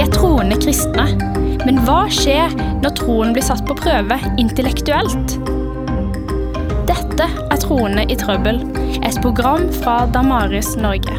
Vi er troende kristne. Men hva skjer når troen blir satt på prøve intellektuelt? Dette er Troende i trøbbel, et program fra Damaris Norge.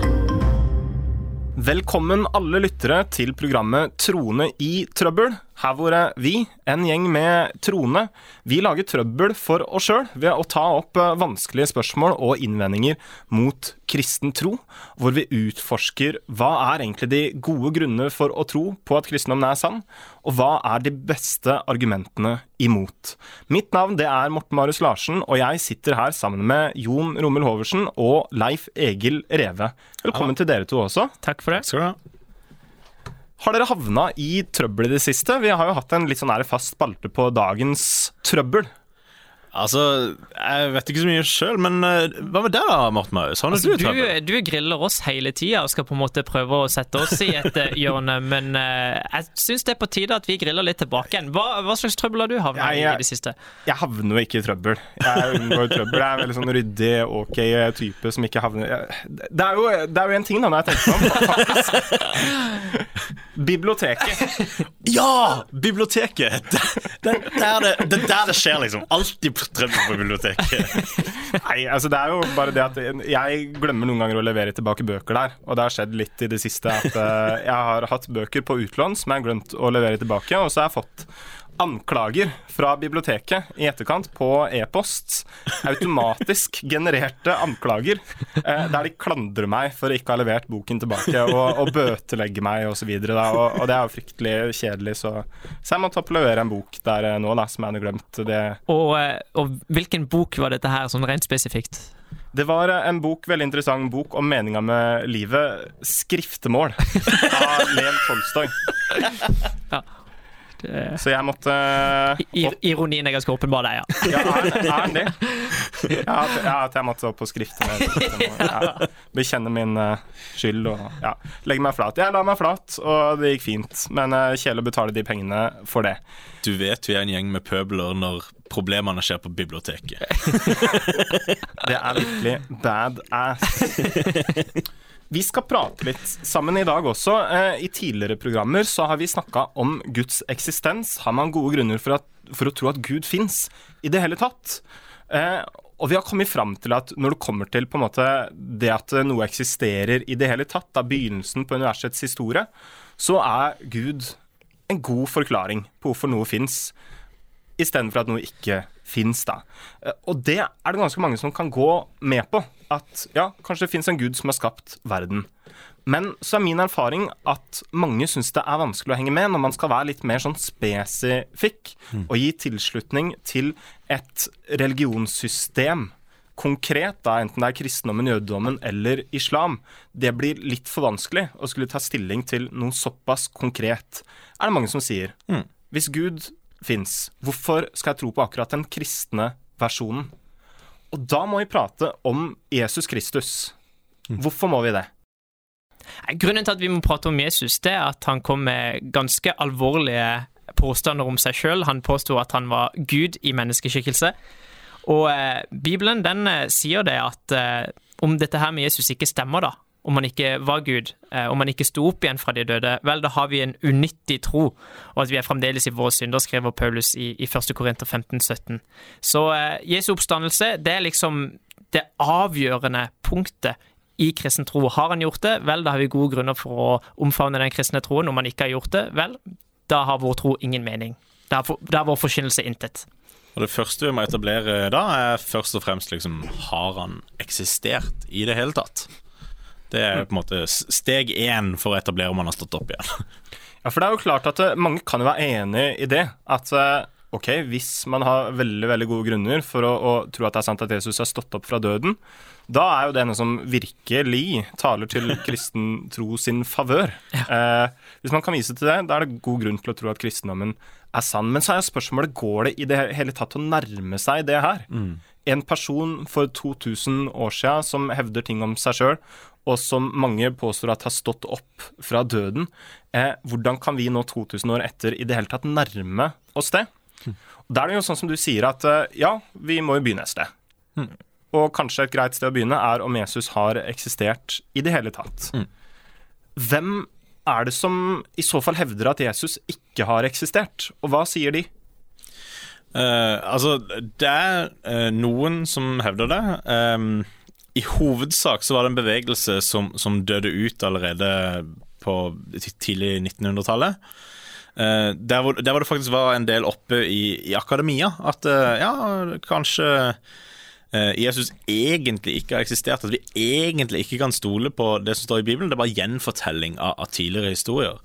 Velkommen alle lyttere til programmet Troende i trøbbel. Her hvor vi, en gjeng med troende, vi lager trøbbel for oss sjøl ved å ta opp eh, vanskelige spørsmål og innvendinger mot kristen tro, hvor vi utforsker hva er egentlig de gode grunner for å tro på at kristendommen er sann, og hva er de beste argumentene imot. Mitt navn det er Morten Marius Larsen, og jeg sitter her sammen med Jon Rommel Hoversen og Leif Egil Reve. Velkommen ja. til dere to også. Takk for det. Skal du ha. Har dere havna i trøbbel i det siste? Vi har jo hatt en litt sånn fast spalte på dagens trøbbel. Altså, Jeg vet ikke så mye sjøl, men uh, hva med deg, da, Morten Maus? Altså, du, du, griller oss hele tida og skal på en måte prøve å sette oss i et uh, hjørne, men uh, jeg syns det er på tide at vi griller litt tilbake igjen. Hva, hva slags trøbbel har du havna i i det siste? Jeg havner jo ikke i trøbbel. Jeg unngår trøbbel. Jeg er en veldig sånn ryddig, ok type som ikke havner jeg, Det er jo, det er jo en ting, da, når jeg tenker meg om, faktisk. Biblioteket. Ja! Biblioteket! Det, det, det, er det, det der det skjer, liksom. Alltid trøbbel på biblioteket. Nei, altså det er jo bare det at jeg glemmer noen ganger å levere tilbake bøker der. Og det har skjedd litt i det siste at uh, jeg har hatt bøker på utlån som jeg har glemt å levere tilbake, og så har jeg fått anklager fra biblioteket i etterkant på e-post. Automatisk genererte anklager eh, der de klandrer meg for å ikke ha levert boken tilbake og, og bøtelegger meg osv. Og, og, og det er jo fryktelig kjedelig, så, så jeg måtte levere en bok der eh, nå da, som jeg hadde glemt. Det. Og, eh, og hvilken bok var dette her, sånn rent spesifikt? Det var eh, en bok, veldig interessant bok om meninga med livet. 'Skriftemål' av Lev Tolstoy. ja. Det... Så jeg måtte uh, Ironien er ganske åpenbar der, ja. ja, er den det? Ja, at, ja, at jeg måtte opp på skriftet. Ja, bekjenne min uh, skyld og ja, legge meg flat. Jeg la meg flat, og det gikk fint. Men uh, kjedelig å betale de pengene for det. Du vet vi er en gjeng med pøbler når problemene skjer på biblioteket. det er virkelig bad ass. Vi skal prate litt sammen i dag også. Eh, I tidligere programmer så har vi snakka om Guds eksistens. Har man gode grunner for, at, for å tro at Gud fins i det hele tatt? Eh, og vi har kommet fram til at når det kommer til på en måte det at noe eksisterer i det hele tatt, da begynnelsen på universets historie, så er Gud en god forklaring på hvorfor noe fins, istedenfor at noe ikke fins. da. og det er det ganske mange som kan gå med på at ja, kanskje det fins en gud som har skapt verden. Men så er min erfaring at mange syns det er vanskelig å henge med når man skal være litt mer sånn spesifikk mm. og gi tilslutning til et religionssystem konkret, da, enten det er kristendommen, jødedommen eller islam, det blir litt for vanskelig å skulle ta stilling til noe såpass konkret, er det mange som sier. Mm. Hvis Gud fins, hvorfor skal jeg tro på akkurat den kristne versjonen? Og da må vi prate om Jesus Kristus. Hvorfor må vi det? Grunnen til at vi må prate om Jesus, det er at han kom med ganske alvorlige påstander om seg sjøl. Han påsto at han var Gud i menneskeskikkelse. Og eh, Bibelen den eh, sier det at eh, om dette her med Jesus ikke stemmer, da, om han ikke var Gud, eh, om han ikke sto opp igjen fra de døde, vel, da har vi en unyttig tro, og at vi er fremdeles i våre synder, skriver Paulus i, i 1. Korinter 15, 17. Så eh, Jesu oppstandelse, det er liksom det avgjørende punktet i kristen tro. Har han gjort det, vel, da har vi gode grunner for å omfavne den kristne troen. Om han ikke har gjort det, vel, da har vår tro ingen mening. Da har vår forkynnelse intet. Og Det første vi må etablere da, er først og fremst liksom Har han eksistert i det hele tatt? Det er på en måte steg én for å etablere om man har stått opp igjen. Ja, for det er jo klart at eh, mange kan jo være enig i det. At eh, ok, hvis man har veldig veldig gode grunner for å, å tro at det er sant at Jesus har stått opp fra døden, da er jo det noe som virkelig taler til kristen tro sin favør. Ja. Eh, hvis man kan vise til det, da er det god grunn til å tro at kristendommen er sann. Men så er spørsmålet går det i det hele tatt å nærme seg det her. Mm. En person for 2000 år siden som hevder ting om seg sjøl, og som mange påstår at har stått opp fra døden. Eh, hvordan kan vi nå 2000 år etter i det hele tatt nærme oss det? Mm. Da er det jo sånn som du sier at eh, ja, vi må jo begynne et sted. Mm. Og kanskje et greit sted å begynne er om Jesus har eksistert i det hele tatt. Mm. Hvem er det som i så fall hevder at Jesus ikke har eksistert? Og hva sier de? Uh, altså, det er uh, noen som hevder det. Um, I hovedsak så var det en bevegelse som, som døde ut allerede på tidlig 1900-tallet. Uh, der, hvor, der hvor det faktisk var en del oppe i, i akademia. At uh, ja, kanskje uh, Jesus egentlig ikke har eksistert. At vi egentlig ikke kan stole på det som står i Bibelen. Det er bare gjenfortelling av, av tidligere historier.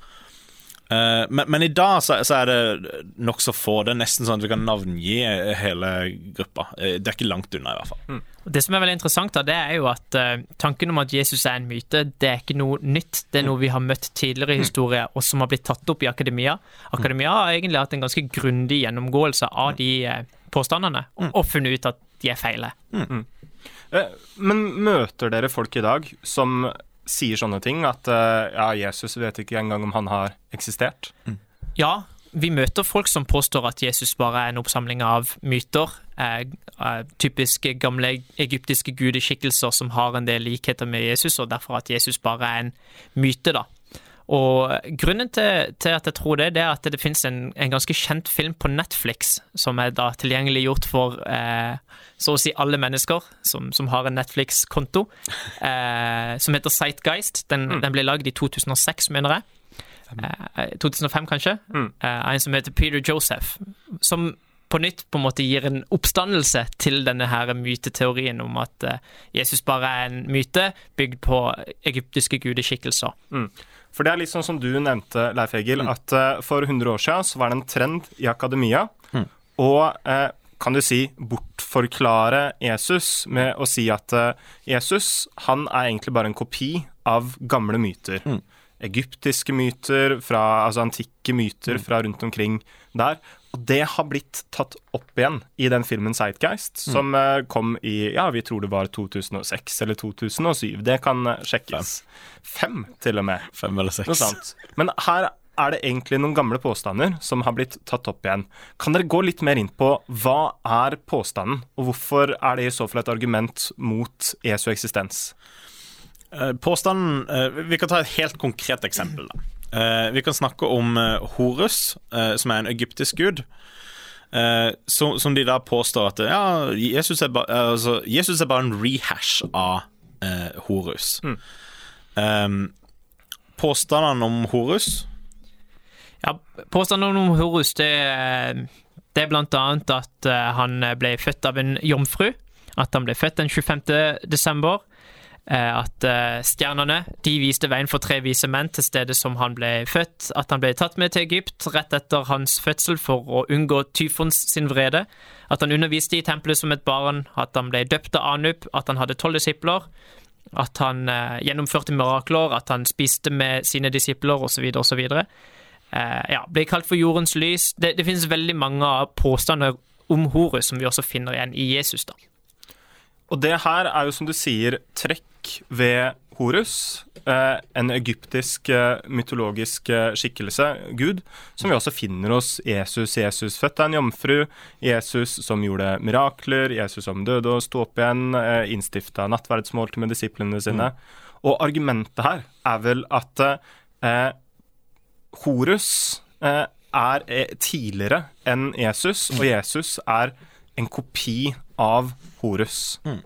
Men, men, i dag så, så er det nokså få. Det er nesten sånn at vi kan navngi hele gruppa. Det er ikke langt unna, i hvert fall. Mm. Det som er veldig interessant, da, det er jo at uh, tanken om at Jesus er en myte, det er ikke noe nytt. Det er noe vi har møtt tidligere i historien, og som har blitt tatt opp i akademia. Akademia har egentlig hatt en ganske grundig gjennomgåelse av de uh, påstandene, og, og, funnet ut at de er feile. Mm. Men møter dere folk i dag som sier sånne ting? At ja, Jesus vet ikke engang om han har eksistert? Mm. Ja, vi møter folk som påstår at Jesus bare er en oppsamling av myter. Eh, eh, typiske gamle egyptiske gudeskikkelser som har en del likheter med Jesus, og derfor at Jesus bare er en myte. da. Og Grunnen til, til, at jeg tror det, det er at det finnes en, en, ganske kjent film på Netflix som er da tilgjengeliggjort for eh, så å si alle mennesker som, som har en Netflix-konto, eh, som heter Sightgeist. Den, mm. den ble lagd i 2006, mener jeg. 2005, eh, kanskje. Mm. Eh, en som heter Peter Joseph. Som på nytt på en måte gir en oppstandelse til denne her myteteorien om at eh, Jesus bare er en myte bygd på egyptiske gudeskikkelser. Mm. For det er litt sånn som du nevnte, Leif Egil, mm. at uh, for 100 år siden så var det en trend i akademia mm. å uh, kan du si, bortforklare Jesus med å si at uh, Jesus han er egentlig bare en kopi av gamle myter. Mm egyptiske myter, fra, altså antikke myter mm. fra rundt omkring der. Og det har blitt tatt opp igjen i den filmen Sightgeist, mm. som mm. kom i ja, vi tror det var 2006 eller 2007. Det kan eh, sjekkes. Fem, til og med. Fem eller seks. Men her er det egentlig noen gamle påstander som har blitt tatt opp igjen. Kan dere gå litt mer inn på hva er påstanden, og hvorfor er det i så fall et argument mot Jesu eksistens? Eh, påstanden Vi kan ta et helt konkret eksempel. Da. Eh, vi kan snakke om Horus, som er en egyptisk gud. Som, som de da påstår at ja, Jesus er, ba, altså, Jesus er bare en rehash av Horus. Mm. Um, påstandene om Horus Ja, påstandene om Horus, det, det er blant annet at han ble født av en jomfru. At han ble født den 25. desember. Eh, at eh, stjernene de viste veien for tre vise menn til stedet som han ble født, at han ble tatt med til Egypt rett etter hans fødsel for å unngå Tyfons sin vrede, at han underviste i tempelet som et barn, at han ble døpt av Anup, at han hadde tolv disipler, at han eh, gjennomførte mirakler, at han spiste med sine disipler osv. osv. Eh, ja, ble kalt for jordens lys. Det, det finnes veldig mange påstander om Horus som vi også finner igjen i Jesus. da. Og det her er jo som du sier trekk ved Horus, eh, en egyptisk eh, mytologisk eh, skikkelse, gud, som vi også finner hos Jesus. Jesus født av en jomfru, Jesus som gjorde mirakler, Jesus som døde og sto opp igjen, innstifta nattverdsmål med disiplene sine. Mm. Og argumentet her er vel at eh, Horus eh, er tidligere enn Jesus, og Jesus er en kopi av Horus. Mm.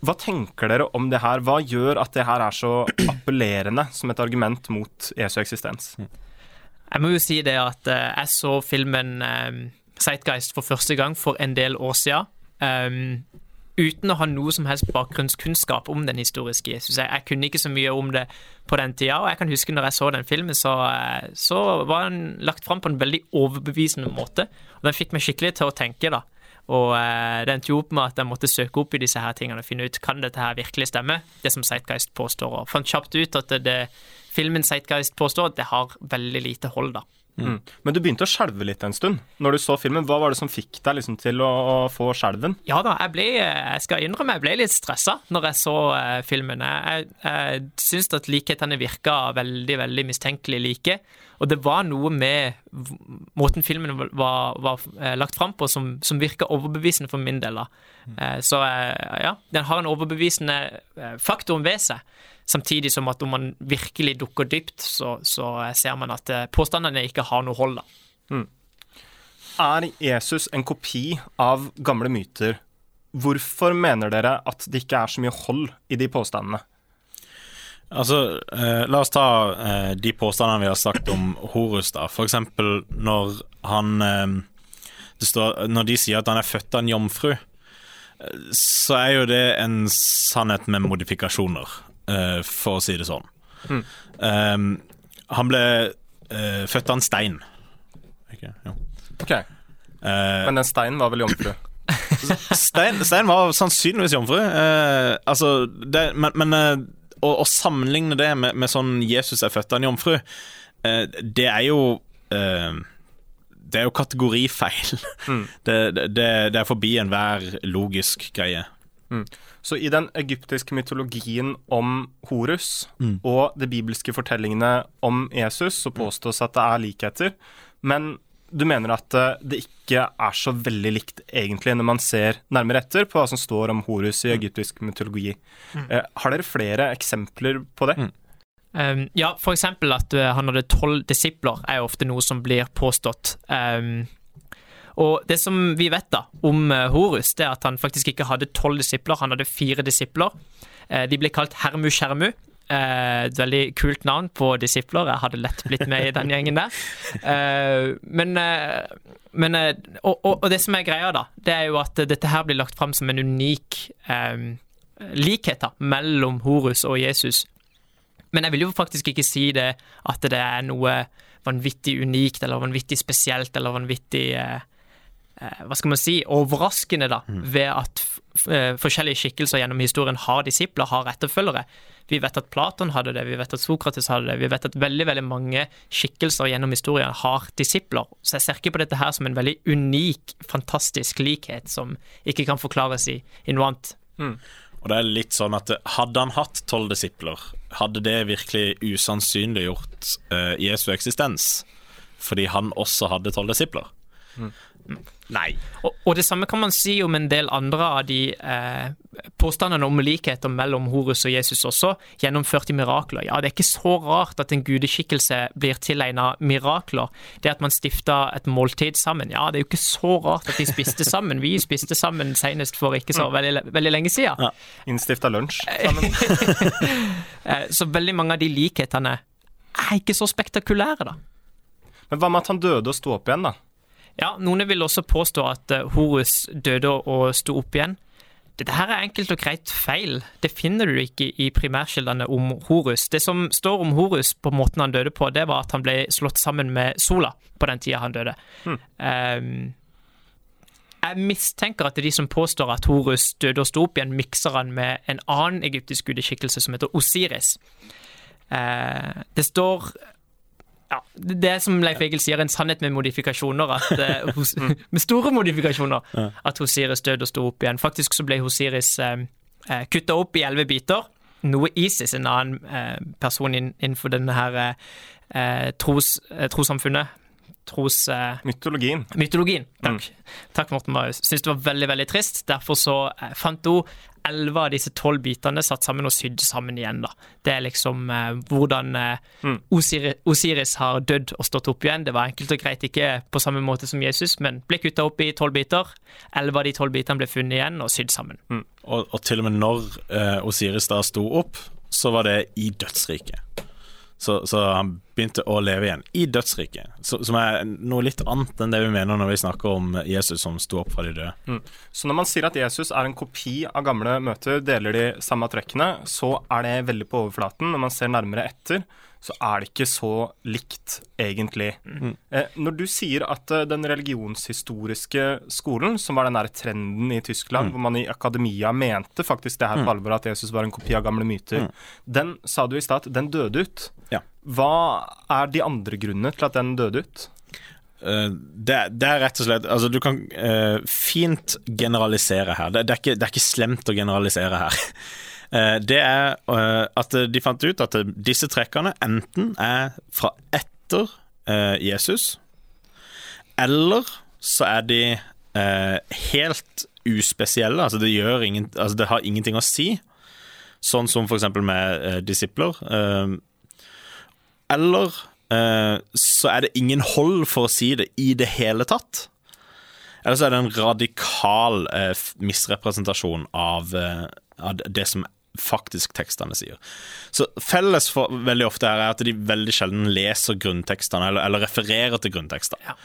Hva tenker dere om det her? Hva gjør at det her er så appellerende som et argument mot ESU eksistens? Jeg må jo si det at uh, jeg så filmen Sightgeist Zeitgeist for første gang for en del år siden. Um, uten å ha noe som helst bakgrunnskunnskap om den historiske Jesus. Jeg, jeg, kunne ikke så mye om det på den tida, og jeg kan huske når jeg så den filmen, så, så var den lagt fram på en veldig overbevisende måte. Og den fikk meg skikkelig til å tenke, da. Og eh, det endte jo opp med at jeg måtte søke opp i disse her tingene og finne ut kan dette her virkelig stemme, det som Sightguist påstår. Og fant kjapt ut at det, det filmen Sightguist påstår, det har veldig lite hold, da. Mm. Men du begynte å skjelve litt en stund når du så filmen. Hva var det som fikk deg liksom til å, å få skjelven? Ja da, jeg ble, jeg skal innrømme, jeg ble litt stressa når jeg så uh, filmen. Jeg, jeg syns at likhetene virka veldig, veldig mistenkelig like. Og det var noe med måten filmen var, var eh, lagt fram på som, som virka overbevisende for min del. da. Mm. Eh, så ja, den har en overbevisende faktor ved seg Samtidig som at om man virkelig dukker dypt, så, så ser man at eh, påstandene ikke har noe hold. da. Er Jesus en kopi av gamle myter? Hvorfor mener dere at det ikke er så mye hold i de påstandene? Altså, eh, La oss ta eh, de påstandene vi har sagt om Horus. da For eksempel når han eh, det står, Når de sier at han er født av en jomfru, eh, så er jo det en sannhet med modifikasjoner, eh, for å si det sånn. Eh, han ble uh, født av en stein. Ikke? ja. Ok, Eh, Men den steinen var vel jomfru? Stein, Stein var sannsynligvis jomfru. Altså, det, men, men å, å sammenligne det med, med sånn Jesus er født av en jomfru, det er jo Det er jo kategorifeil. Det, det, det, det er forbi enhver logisk greie. Så i den egyptiske mytologien om Horus og de bibelske fortellingene om Jesus, så påstås at det er likheter. Men du mener at eh, det ikke er så veldig likt egentlig når man ser nærmere etter på hva som står om Horus i egyptisk mytologi. Eh, har dere flere eksempler på det? Um, ja, for eksempel at uh, han hadde tolv disipler, er ofte noe som blir påstått. Um, og det som vi vet da om uh, Horus, det er at han faktisk ikke hadde tolv disipler, han hadde fire disipler. Uh, de ble kalt Hermu Skjermu. Uh, et veldig kult navn på disipler. Jeg hadde lett blitt med i den gjengen der. Men, men og, og, og det som er greia, da, det er jo at dette her blir lagt fram som en unik um, likhet da, mellom Horus og Jesus. Men jeg vil jo faktisk ikke si det at det er noe vanvittig unikt eller vanvittig spesielt eller vanvittig eh, eh, Hva skal man si overraskende, da, ved at f eh, forskjellige skikkelser gjennom historien har disipler, har etterfølgere. Vi vet at Platon hadde det, vi vet at Sokrates hadde det, vi vet at veldig veldig mange skikkelser gjennom historien har disipler. Så jeg ser ikke på dette her som en veldig unik, fantastisk likhet som ikke kan forklares i, i noe annet. Og det er litt sånn at eh, Hadde han hatt tolv disipler, hadde det virkelig usannsynliggjort uh, Jesu eksistens? Fordi han også hadde tolv disipler? Nei. Og, og det samme kan man si om en del andre av de eh, påstandene om likheter mellom Horus og Jesus også, gjennomført i mirakler. Ja, det er ikke så rart at en gudeskikkelse blir tilegna mirakler. Det at man stifta et måltid sammen, ja, det er jo ikke så rart at de spiste sammen. Vi spiste sammen senest for ikke så veldig, veldig lenge siden. Ja. Innstifta lunsj sammen? Eh, så veldig mange av de likhetene er ikke så spektakulære, da. Men hva med at han døde og sto opp igjen, da? Ja, Noen vil også påstå at eh, Horus døde og sto opp igjen. Dette her er enkelt og greit feil. Det finner du ikke i primærkildene om Horus. Det som står om Horus på måten han døde på, det var at han ble slått sammen med sola på den tida han døde. Um, jeg mistenker at det er de som påstår at Horus døde og sto opp igjen, mikser han med en annen egyptisk gudeskikkelse som heter Osiris. Uh, det står Det er som Leif Egil sier, en sannhet med modifikasjoner. At, eh, hos, med store modifikasjoner. At Osiris døde og sto opp igjen. Faktisk så ble Osiris eh, eh, kutta opp i elleve biter. Noe Isis, en annen eh, person innenfor denne her eh, tros, eh, trossamfunnet Tros... Eh, Mytologien. Mytologien. Takk. Takk, Morten Marius. Syns det var veldig veldig trist. Derfor så eh, fant hun elleve av disse tolv bitene satt sammen og sydd sammen igjen. da. Det er liksom eh, hvordan eh, mm. Osiris har dødd og stått opp igjen. Det var enkelt og greit ikke på samme måte som Jesus, men ble kutta opp i tolv biter. Elleve av de tolv bitene ble funnet igjen og sydd sammen. Og, og til og med når eh, Osiris da sto opp, så var det i dødsriket. Så, så han begynte å leve igjen i dødsriket, som er noe litt annet enn det vi mener når vi snakker om Jesus som sto opp fra de døde. Så når man sier at Jesus er en kopi av gamle møter, deler de samme trekkene, så er det veldig på overflaten. Når man ser nærmere etter, så er det ikke så likt, egentlig. Eh, når du sier at eh, den religionshistoriske skolen, som var den der trenden i Tyskland, hvor man i akademia mente faktisk det her på alvor, at Jesus var en kopi av gamle myter, den sa du i stad at den døde ut. Ja. Hva er de andre grunnene til at den døde ut? Uh, det, det er rett og slett Altså, du kan uh, fint generalisere her. Det, det, er ikke, det er ikke slemt å generalisere her. Eh, det er eh, at de fant ut at disse trekkene enten er fra etter eh, Jesus, eller så er de helt uspesielle. Altså, det, ingen, altså, det har ingenting å si. sånn som f.eks. med disipler. Eller så er det ingen hold for å si det i det hele tatt. Eller så er det en radikal misrepresentasjon av, av det som faktisk tekstene sier. Så felles for veldig ofte her er at de veldig sjelden leser grunntekstene, eller, eller refererer til grunntekster. Ja.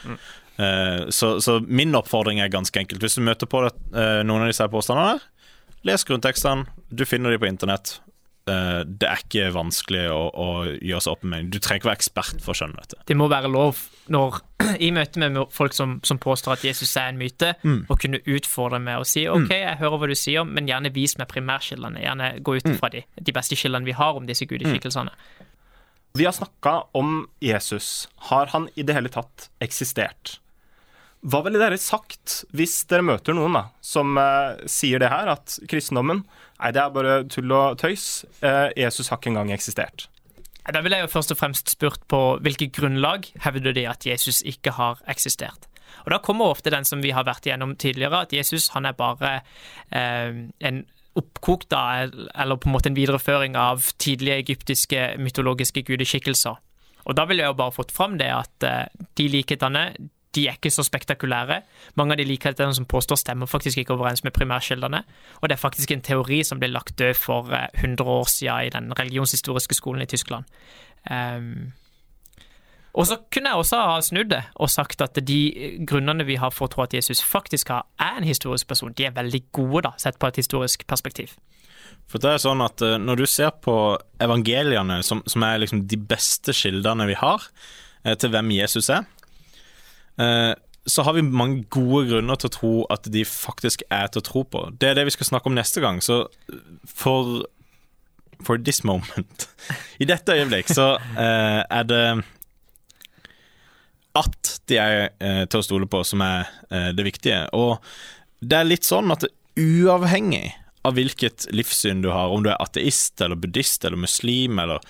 Eh, så, så min oppfordring er ganske enkelt. Hvis du møter på det, eh, noen av disse påstandene, les grunntekstene. Du finner de på internett. Eh, det er ikke vanskelig å, å gjøre seg opp en mening. Du trenger ikke være ekspert for å skjønne dette. Det må være lov når i møte med folk som, som påstår at Jesus er en myte, å kunne utfordre med å si OK, jeg hører hva du sier, men gjerne vis meg primærkildene. Gjerne gå ut fra de, de beste kildene vi har om disse gudeskikkelsene. Vi har snakka om Jesus. Har han i det hele tatt eksistert? Hva ville dere sagt hvis dere møter noen da, som eh, sier det her, at kristendommen Nei, det er bare tull og tøys. Eh, Jesus har ikke engang eksistert. Da ville jeg jo først og fremst spurt på hvilket grunnlag hevder de at Jesus ikke har eksistert. Og Da kommer ofte den som vi har vært igjennom tidligere, at Jesus han er bare eh, en oppkokt da, eller på en måte en videreføring av tidlige egyptiske mytologiske gudeskikkelser. Og Da ville jeg jo bare fått fram det at eh, de likhetene de er ikke så spektakulære. Mange av de likhetene som påstår stemmer faktisk ikke overens med primærkildene. Og det er faktisk en teori som ble lagt død for eh, 100 år siden i den religionshistoriske skolen i Tyskland. Um, og så kunne jeg også ha snudd det og sagt at de grunnene vi har for å tro at Jesus faktisk har, er en historisk person, de er veldig gode, da, sett på et historisk perspektiv. For det er sånn at eh, Når du ser på evangeliene, som, som er liksom de beste kildene vi har eh, til hvem Jesus er, eh, så har vi mange gode grunner til å tro at de faktisk er til å tro på. Det er det vi skal snakke om neste gang. Så for, for this moment I dette øyeblikk så eh, er det at de er eh, til å stole på, som er eh, det viktige. Og det er litt sånn at uavhengig av hvilket livssyn du har, om du er ateist eller buddhist eller muslim, eller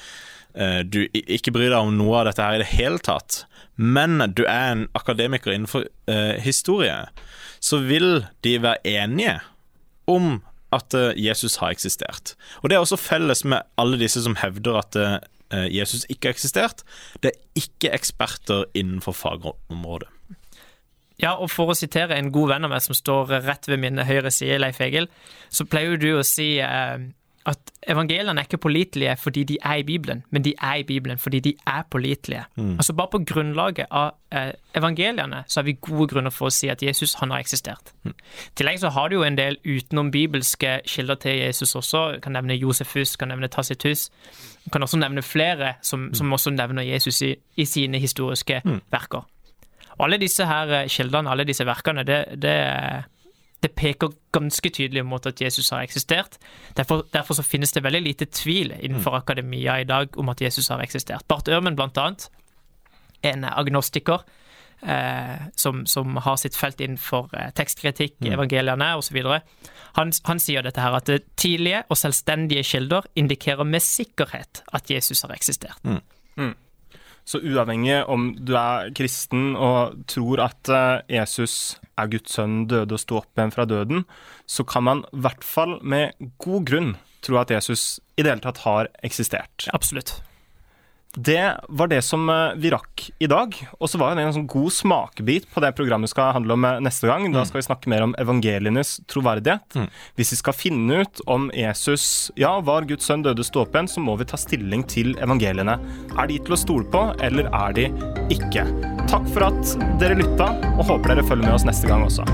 eh, du ikke bryr deg om noe av dette her i det hele tatt, men du er en akademiker innenfor eh, historie, så vil de være enige om at eh, Jesus har eksistert. Og det er også felles med alle disse som hevder at eh, Jesus ikke har eksistert. Det er ikke eksperter innenfor fagområdet. Ja, og for å sitere en god venn av meg som står rett ved min høyre side, Leif Egil, så pleier du å si eh, at evangeliene er ikke pålitelige fordi de er i Bibelen, men de er i Bibelen fordi de er pålitelige. Altså Bare på grunnlaget av eh, evangeliene så har vi gode grunner for å si at Jesus han har eksistert. I tillegg så har du jo en del utenom bibelske kilder til Jesus også. Jeg kan nevne Josefus, kan nevne Tacitus. Jeg kan også nevne flere som, som også nevner Jesus i, i sine historiske verker. Og alle disse her eh, kildene, alle disse verkene, det, det, det peker ganske tydelig mot at Jesus har eksistert. Derfor, derfor så finnes det veldig lite tvil innenfor akademia i dag om at Jesus har eksistert. Bart Ørmen, blant annet, en agnostiker eh, som, som har sitt felt innenfor eh, tekstkritikk, evangeliene osv. Han, han sier dette her at tidlige og selvstendige kilder indikerer med sikkerhet at Jesus har eksistert. Så uavhengig om du er kristen og tror at eh, Jesus er Guds sønn, døde og sto opp igjen fra døden, så kan man i hvert fall med god grunn tro at Jesus i det hele tatt har eksistert. Absolutt. Det var det som eh, vi rakk i dag. Og så var det en sånn god smakebit på det programmet skal handle om eh, neste gang. Da skal vi snakke mer om evangelienes troverdighet. Hvis vi skal finne ut om Jesus ja, var Guds sønn, døde, sto opp igjen, så må vi ta stilling til evangeliene. Er de til å stole på, eller er de ikke? Takk for at dere lytta, og håper dere følger med oss neste gang også.